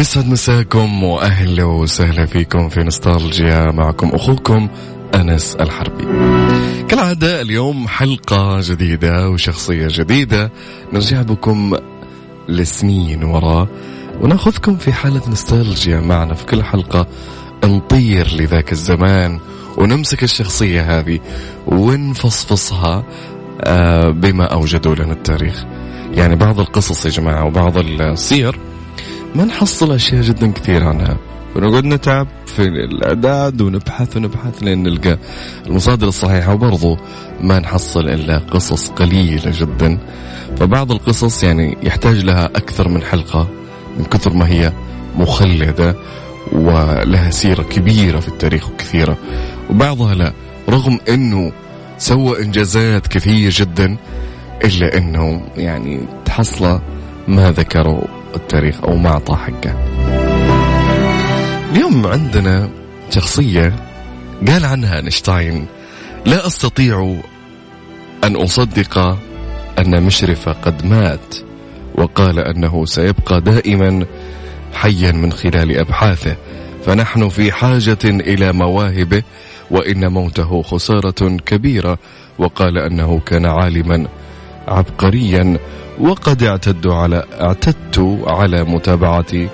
يسعد مساكم وأهلا وسهلا فيكم في نوستالجيا معكم أخوكم أنس الحربي. كالعادة اليوم حلقة جديدة وشخصية جديدة نرجع بكم لسنين وراء ونأخذكم في حالة نوستالجيا معنا في كل حلقة نطير لذاك الزمان ونمسك الشخصية هذه ونفصفصها آه، بما أوجدوا لنا التاريخ. يعني بعض القصص يا جماعة وبعض السير ما نحصل أشياء جدا كثير عنها ونقعد نتعب في الأعداد ونبحث ونبحث لين نلقى المصادر الصحيحة وبرضه ما نحصل إلا قصص قليلة جدا. فبعض القصص يعني يحتاج لها أكثر من حلقة من كثر ما هي مخلدة ولها سيرة كبيرة في التاريخ وكثيرة. وبعضها لا رغم إنه سوى إنجازات كثير جدا إلا إنه يعني تحصله ما ذكروا. التاريخ أو ما اعطاه حقه. اليوم عندنا شخصية قال عنها أينشتاين لا أستطيع أن أصدق أن مشرفه قد مات وقال أنه سيبقى دائما حيا من خلال أبحاثه فنحن في حاجة إلى مواهبه وإن موته خسارة كبيرة وقال أنه كان عالما عبقريا وقد اعتدت على اعتدت على متابعة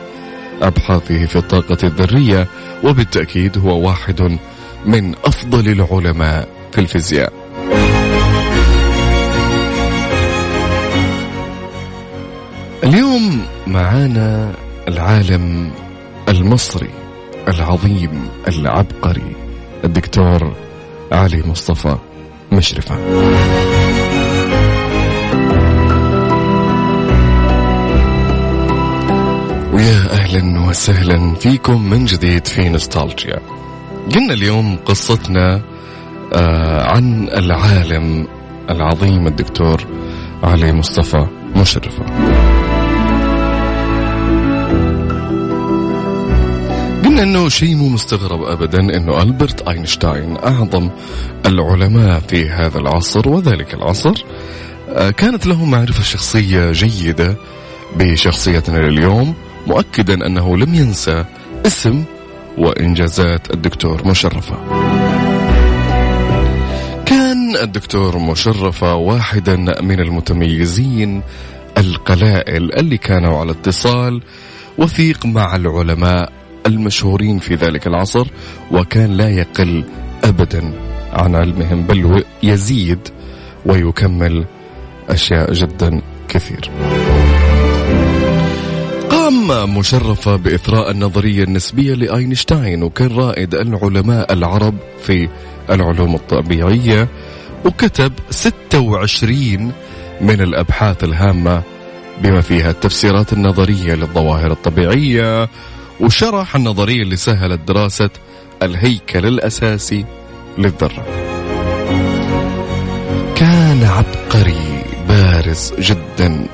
أبحاثه في الطاقة الذرية وبالتأكيد هو واحد من أفضل العلماء في الفيزياء. اليوم معانا العالم المصري العظيم العبقري الدكتور علي مصطفى مشرفة. أهلا وسهلا فيكم من جديد في نوستالجيا. قلنا اليوم قصتنا آه عن العالم العظيم الدكتور علي مصطفى مشرفه. قلنا إنه شيء مو مستغرب ابدا إنه ألبرت أينشتاين أعظم العلماء في هذا العصر وذلك العصر آه كانت له معرفة شخصية جيدة بشخصيتنا اليوم مؤكدا أنه لم ينسى اسم وإنجازات الدكتور مشرفة. كان الدكتور مشرفة واحدا من المتميزين القلائل اللي كانوا على اتصال وثيق مع العلماء المشهورين في ذلك العصر وكان لا يقل ابدا عن علمهم بل يزيد ويكمل أشياء جدا كثير. قام مشرفة بإثراء النظرية النسبية لأينشتاين وكان رائد العلماء العرب في العلوم الطبيعية وكتب 26 من الأبحاث الهامة بما فيها التفسيرات النظرية للظواهر الطبيعية وشرح النظرية اللي سهلت دراسة الهيكل الأساسي للذرة. كان عبقري بارز جدا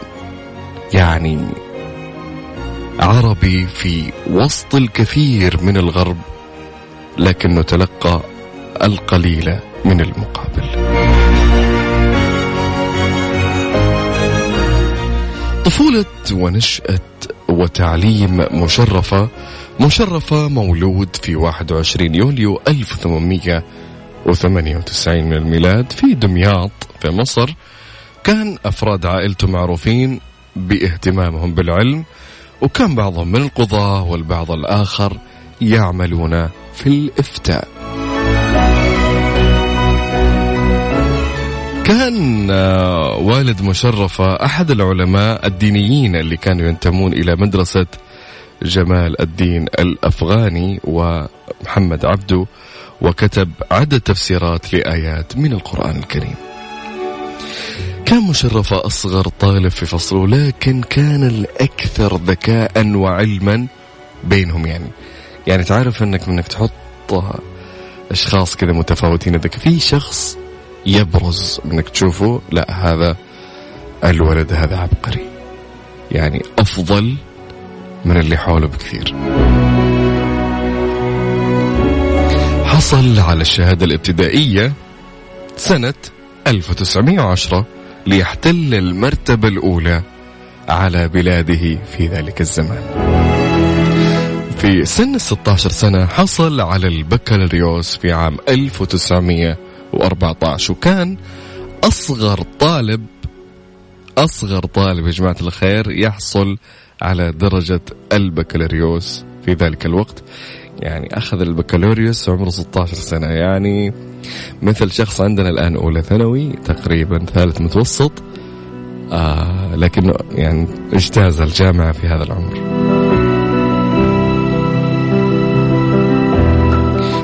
يعني عربي في وسط الكثير من الغرب لكنه تلقى القليل من المقابل. طفولة ونشأة وتعليم مشرفة مشرفة مولود في 21 يوليو 1898 من الميلاد في دمياط في مصر. كان أفراد عائلته معروفين باهتمامهم بالعلم وكان بعضهم من القضاة والبعض الآخر يعملون في الإفتاء. كان والد مشرفة أحد العلماء الدينيين اللي كانوا ينتمون إلى مدرسة جمال الدين الأفغاني ومحمد عبده وكتب عدة تفسيرات لآيات من القرآن الكريم. كان مشرفة أصغر طالب في فصله لكن كان الأكثر ذكاء وعلما بينهم يعني. يعني تعرف أنك منك تحط أشخاص كذا متفاوتين ذكاء في شخص يبرز منك تشوفه لا هذا الولد هذا عبقري. يعني أفضل من اللي حوله بكثير. حصل على الشهادة الابتدائية سنة 1910 ليحتل المرتبة الأولى على بلاده في ذلك الزمان. في سن 16 سنة حصل على البكالوريوس في عام 1914 وكان أصغر طالب أصغر طالب يا جماعة الخير يحصل على درجة البكالوريوس في ذلك الوقت يعني أخذ البكالوريوس عمره 16 سنة. يعني مثل شخص عندنا الآن أولى ثانوي تقريبا ثالث متوسط آه لكنه يعني اجتاز الجامعة في هذا العمر.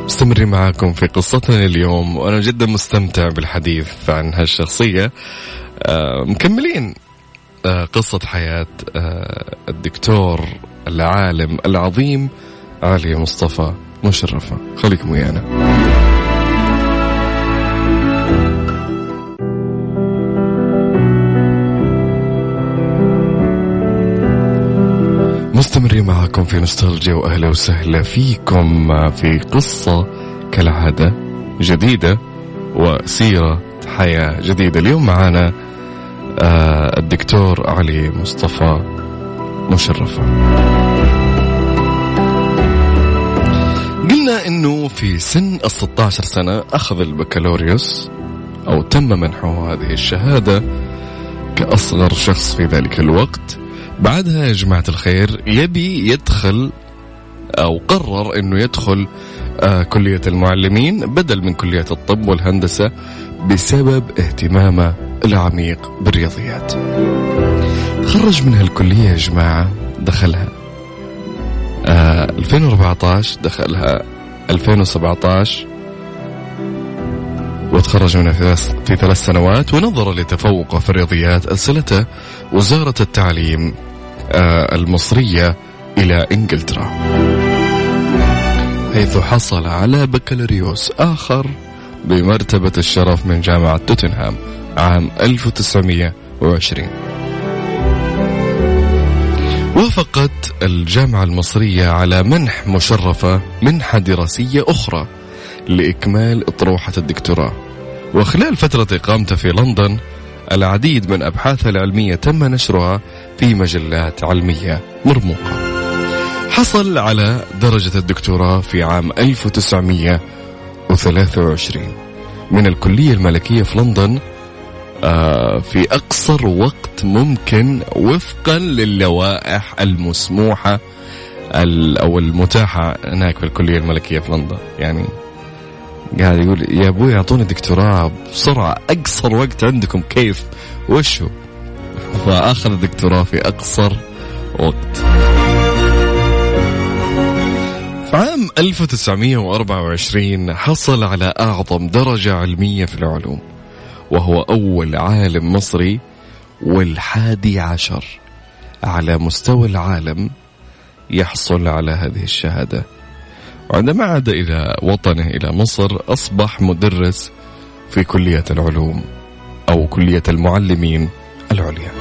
مستمرين معاكم في قصتنا اليوم وأنا جدا مستمتع بالحديث عن هالشخصية. آه مكملين آه قصة حياة آه الدكتور العالم العظيم علي مصطفى مشرفة. خليكم ويانا. مستمرين معكم في نوستالجيا وأهلا وسهلا فيكم في قصة كالعادة جديدة وسيرة حياة جديدة. اليوم معنا آه، الدكتور علي مصطفى مشرفة. في سن ال 16 سنة أخذ البكالوريوس أو تم منحه هذه الشهادة كأصغر شخص في ذلك الوقت. بعدها يا جماعة الخير يبي يدخل أو قرر أنه يدخل آه كلية المعلمين بدل من كلية الطب والهندسة بسبب اهتمامه العميق بالرياضيات. تخرج من هالكلية يا جماعة دخلها. آه 2014 دخلها. 2017 وتخرج منها في ثلاث سنوات ونظرا لتفوقه في الرياضيات أرسلته وزارة التعليم آه، المصرية إلى إنجلترا. حيث حصل على بكالوريوس آخر بمرتبة الشرف من جامعة توتنهام عام 1920 وافقت الجامعة المصرية على منح مشرفة منحة دراسية أخرى لإكمال أطروحة الدكتوراه. وخلال فترة إقامته في لندن العديد من أبحاثه العلمية تم نشرها في مجلات علمية مرموقة. حصل على درجة الدكتوراه في عام 1923 من الكلية الملكية في لندن في أقصر وقت ممكن وفقا للوائح المسموحة أو المتاحة هناك في الكلية الملكية في لندن. يعني قاعد يقول يا أبوي اعطوني دكتوراه بسرعة أقصر وقت عندكم كيف؟ وشو؟ فآخذ الدكتوراه في أقصر وقت. في عام 1924 حصل على أعظم درجة علمية في العلوم. وهو أول عالم مصري والحادي عشر. على مستوى العالم يحصل على هذه الشهادة. وعندما عاد إلى وطنه إلى مصر أصبح مدرس في كلية العلوم أو كلية المعلمين العليا.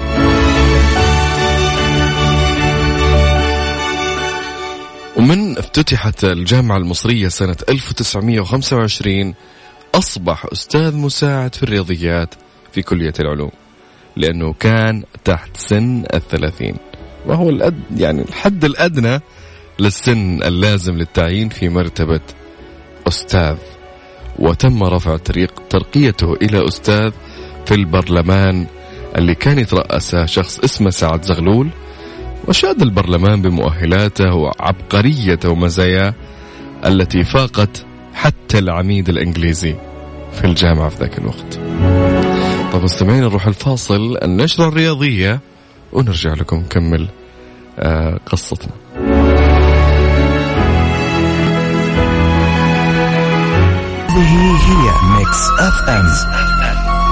ومن افتتحت الجامعة المصرية سنة 1925 أصبح أستاذ مساعد في الرياضيات في كلية العلوم لأنه كان تحت سن الثلاثين وهو الأد يعني الحد الأدنى للسن اللازم للتعيين في مرتبة أستاذ. وتم رفع ترقيته إلى أستاذ في البرلمان اللي كان يترأسه شخص اسمه سعد زغلول وشاد البرلمان بمؤهلاته وعبقريته ومزاياه التي فاقت حتى العميد الإنجليزي. في الجامعة في ذاك الوقت. طب مستمعين نروح الفاصل النشرة الرياضية ونرجع لكم نكمل آه قصتنا. هذه هي ميكس أف أم.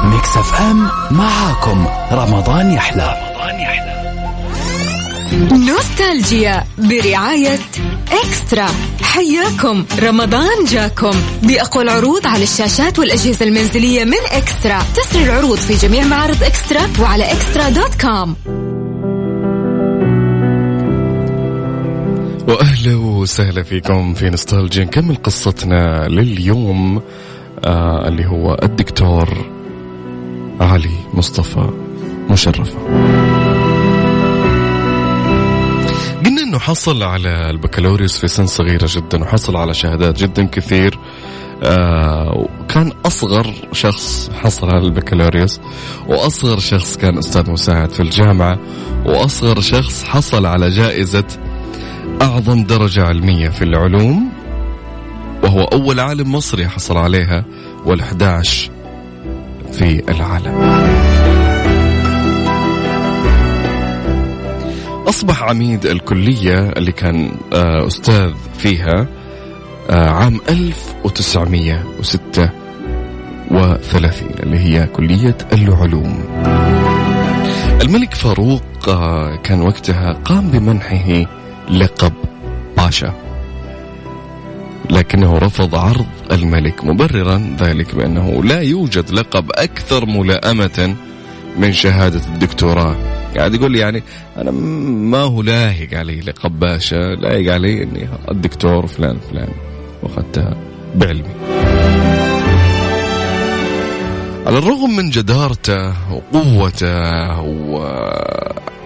ميكس أف أم معاكم رمضان يحلى. نوستالجيا برعاية إكسترا. حياكم. رمضان جاكم. بأقوى العروض على الشاشات والأجهزة المنزلية من إكسترا. تسري العروض في جميع معارض إكسترا وعلى إكسترا dot com. وأهلا وسهلا فيكم في نوستالجيا. نكمل قصتنا لليوم آه اللي هو الدكتور علي مصطفى مشرفه انه حصل على البكالوريوس في سن صغيرة جدا وحصل على شهادات جدا كثير آه كان أصغر شخص حصل على البكالوريوس وأصغر شخص كان أستاذ مساعد في الجامعة وأصغر شخص حصل على جائزة أعظم درجة علمية في العلوم وهو أول عالم مصري حصل عليها وال11 في العالم. أصبح عميد الكلية اللي كان آه، أستاذ فيها آه، عام 1936 اللي هي كلية العلوم. الملك فاروق آه، كان وقتها قام بمنحه لقب باشا لكنه رفض عرض الملك مبررا ذلك بأنه لا يوجد لقب أكثر ملائمة من شهادة الدكتوراه. قاعد يقول لي يعني أنا ما هو لايق علي لقب باشا لايق علي إني الدكتور فلان فلان وأخذتها بعلمي. على الرغم من جدارته وقوته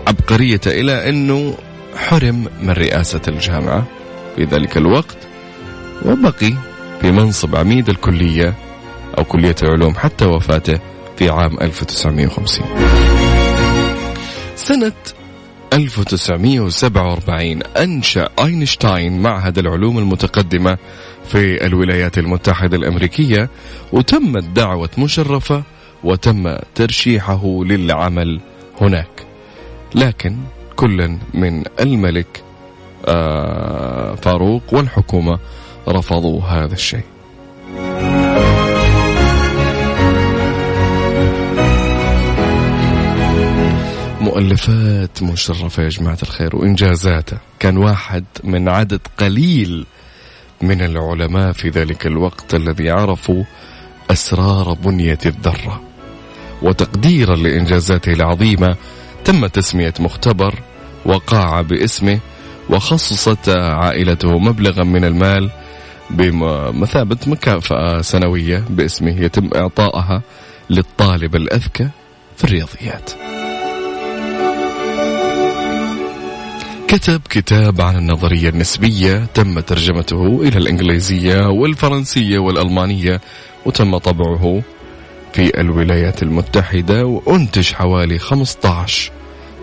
وعبقريته إلى أنه حرم من رئاسة الجامعة في ذلك الوقت وبقي في منصب عميد الكلية أو كلية العلوم حتى وفاته في عام 1950 سنة 1947 أنشأ أينشتاين معهد العلوم المتقدمة في الولايات المتحدة الأمريكية وتمت دعوة مشرفة وتم ترشيحه للعمل هناك. لكن كل من الملك آه، فاروق والحكومة رفضوا هذا الشيء. مؤلفات مشرفة يا جماعة الخير وإنجازاته كان واحد من عدد قليل من العلماء في ذلك الوقت الذي عرفوا أسرار بنية الذرة. وتقديرا لإنجازاته العظيمة تم تسمية مختبر وقاعة باسمه وخصصت عائلته مبلغا من المال بمثابة مكافأة سنوية باسمه يتم إعطائها للطالب الأذكى في الرياضيات. كتب كتاب عن النظرية النسبية تم ترجمته إلى الإنجليزية والفرنسية والألمانية وتم طبعه في الولايات المتحدة وأنتج حوالي 15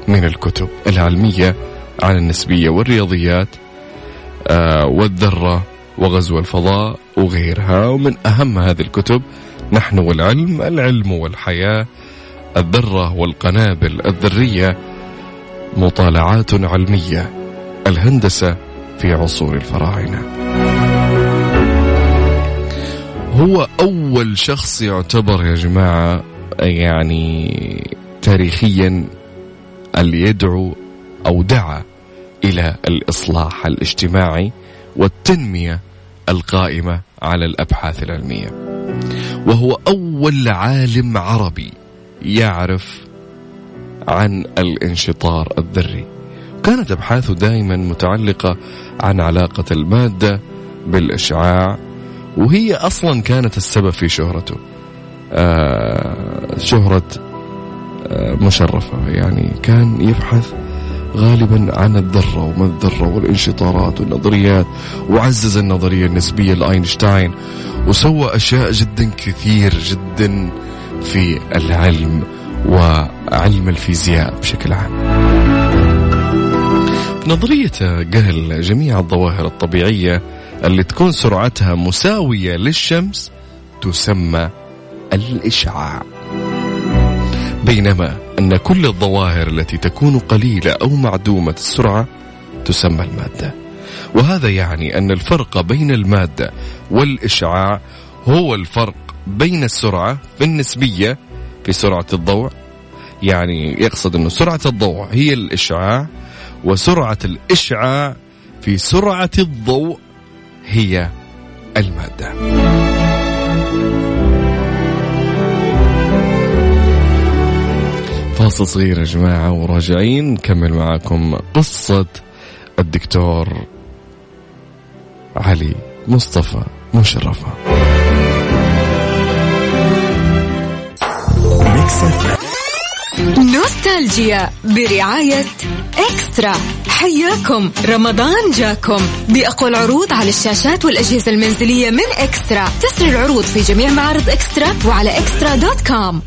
من الكتب العلمية عن النسبية والرياضيات آه والذرة وغزو الفضاء وغيرها. ومن أهم هذه الكتب نحن والعلم العلم والحياة الذرة والقنابل الذرية. مطالعات علمية الهندسة في عصور الفراعنة. هو أول شخص يعتبر يا جماعة يعني تاريخيا اللي يدعو أو دعا إلى الإصلاح الاجتماعي والتنمية القائمة على الأبحاث العلمية. وهو أول عالم عربي يعرف عن الانشطار الذري. كانت أبحاثه دائما متعلقة عن علاقة المادة بالإشعاع وهي أصلا كانت السبب في شهرته. آه شهرة آه مشرفة. يعني كان يبحث غالبا عن الذرة وما الذرة والانشطارات والنظريات وعزز النظرية النسبية لأينشتاين وسوى أشياء جدا كثير جدا في العلم. وعلم الفيزياء بشكل عام. نظريته قال جميع الظواهر الطبيعية اللي تكون سرعتها مساوية للشمس تسمى الإشعاع. بينما أن كل الظواهر التي تكون قليلة أو معدومة السرعة تسمى المادة. وهذا يعني أن الفرق بين المادة والإشعاع هو الفرق بين السرعة في النسبية في سرعة الضوء. يعني يقصد أنه سرعة الضوء هي الإشعاع وسرعة الإشعاع في سرعة الضوء هي المادة. فاصل صغير يا جماعة وراجعين. نكمل معاكم قصة الدكتور علي مصطفى مشرفة نوستالجيا برعاية إكسترا. حياكم. رمضان جاكم. بأقوى العروض على الشاشات والأجهزة المنزلية من إكسترا. تسري العروض في جميع معارض إكسترا وعلى إكسترا دوت كوم.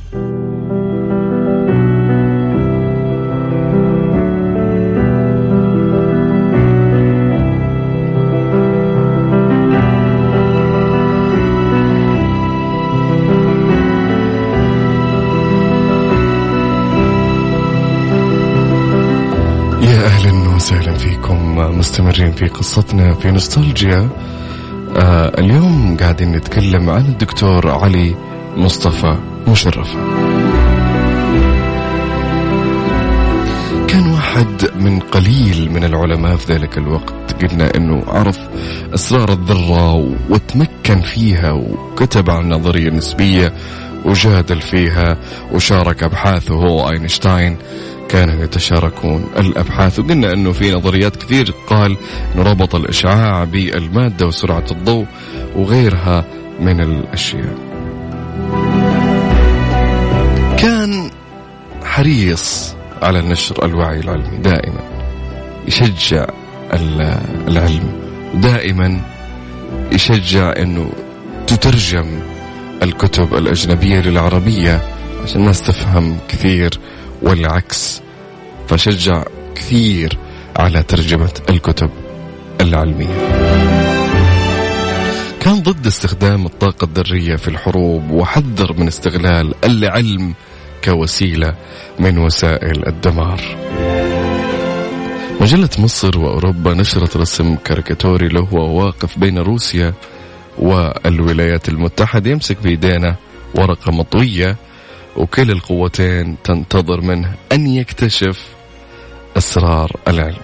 مستمرين في قصتنا في نوستالجيا. آه اليوم قاعدين نتكلم عن الدكتور علي مصطفى مشرف. كان واحد من قليل من العلماء في ذلك الوقت. قلنا إنه عرف أسرار الذرة وتمكن فيها وكتب عن النظريه النسبيه وجادل فيها وشارك أبحاثه أينشتاين. كانوا يتشاركون الأبحاث. وقلنا أنه في نظريات كثير قال أنه ربط الإشعاع بالمادة وسرعة الضوء وغيرها من الأشياء. كان حريص على نشر الوعي العلمي دائما يشجع العلم دائما يشجع أنه تترجم الكتب الأجنبية للعربية عشان الناس تفهم كثير والعكس. فشجع كثير على ترجمة الكتب العلمية. كان ضد استخدام الطاقة الذرية في الحروب وحذر من استغلال العلم كوسيلة من وسائل الدمار. مجلة مصر وأوروبا نشرت رسم كاريكاتوري له واقف بين روسيا والولايات المتحدة يمسك بيدينا ورقة مطوية وكل القوتين تنتظر منه أن يكتشف أسرار العلم.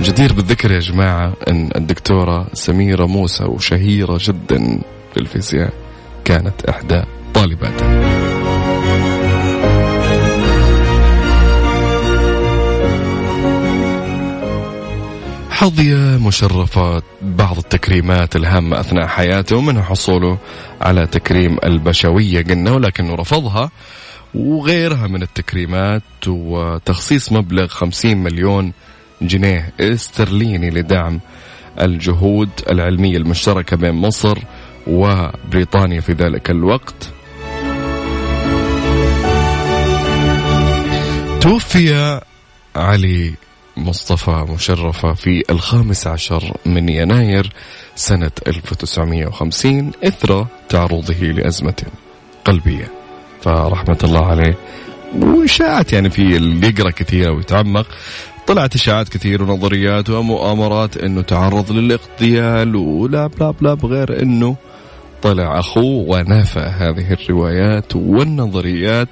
جدير بالذكر يا جماعة أن الدكتورة سميرة موسى وشهيرة جدا في الفيزياء كانت إحدى طالباته حظي مشرفات بعض التكريمات الهامة أثناء حياته ومنها حصوله على تكريم البشوية قلنا ولكنه رفضها وغيرها من التكريمات وتخصيص مبلغ 50 مليون جنيه استرليني لدعم الجهود العلمية المشتركة بين مصر وبريطانيا في ذلك الوقت. توفي علي مصطفى مشرفة في الخامس عشر من يناير سنة 1950 إثر تعرضه لأزمة قلبية. فرحمة الله عليه. وإشاعات يعني في اللي يقرأ كثير ويتعمق. طلعت إشاعات كثير ونظريات ومؤامرات أنه تعرض للاغتيال ولا بلا بلا بغير أنه طلع أخوه ونافى هذه الروايات والنظريات.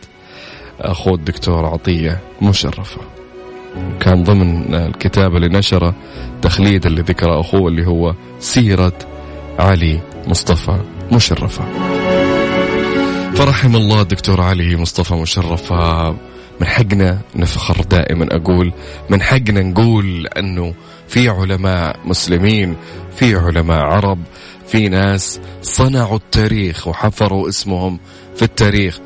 أخوه الدكتور عطية مشرفة. كان ضمن الكتاب اللي نشره تخليد اللي ذكر أخوه اللي هو سيرة علي مصطفى مشرفة فرحم الله الدكتور علي مصطفى مشرفة من حقنا نفخر دائما أقول من حقنا نقول أنه في علماء مسلمين في علماء عرب في ناس صنعوا التاريخ وحفروا اسمهم في التاريخ.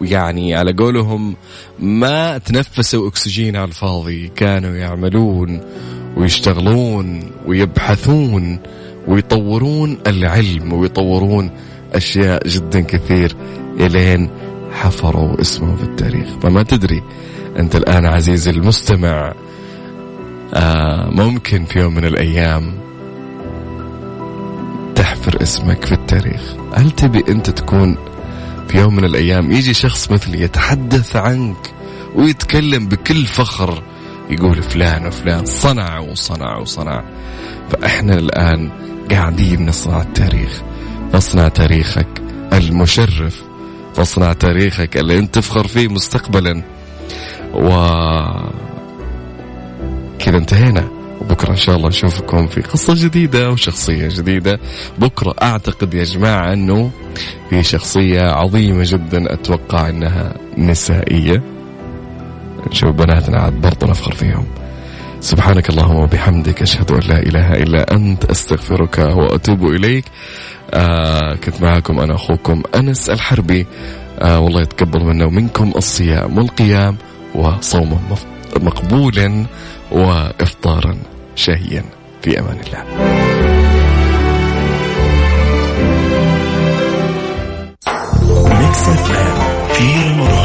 ويعني على قولهم ما تنفسوا أكسجين على الفاضي. كانوا يعملون ويشتغلون ويبحثون ويطورون العلم ويطورون أشياء جدا كثير إلين حفروا اسمه في التاريخ. فما تدري أنت الآن عزيزي المستمع آه ممكن في يوم من الأيام تحفر اسمك في التاريخ. هل تبي أنت تكون في يوم من الأيام يجي شخص مثلي يتحدث عنك ويتكلم بكل فخر يقول فلان وفلان صنع وصنع وصنع. فإحنا الآن قاعدين نصنع التاريخ. فاصنع تاريخك المشرف. فاصنع تاريخك اللي أنت تفخر فيه مستقبلا. و كذا انتهينا. وبكرة إن شاء الله نشوفكم في قصة جديدة وشخصية جديدة. بكرة أعتقد يا جماعة أنه في شخصية عظيمة جدا أتوقع أنها نسائية. نشوف بناتنا عاد برضه نفخر فيهم. سبحانك اللهم وبحمدك أشهد أن لا إله إلا أنت أستغفرك وأتوب إليك. آه كنت معكم أنا أخوكم أنس الحربي. آه والله يتقبل منا ومنكم الصيام والقيام وصوما مقبولا. وإفطارا شهيا في أمان الله. في رمضان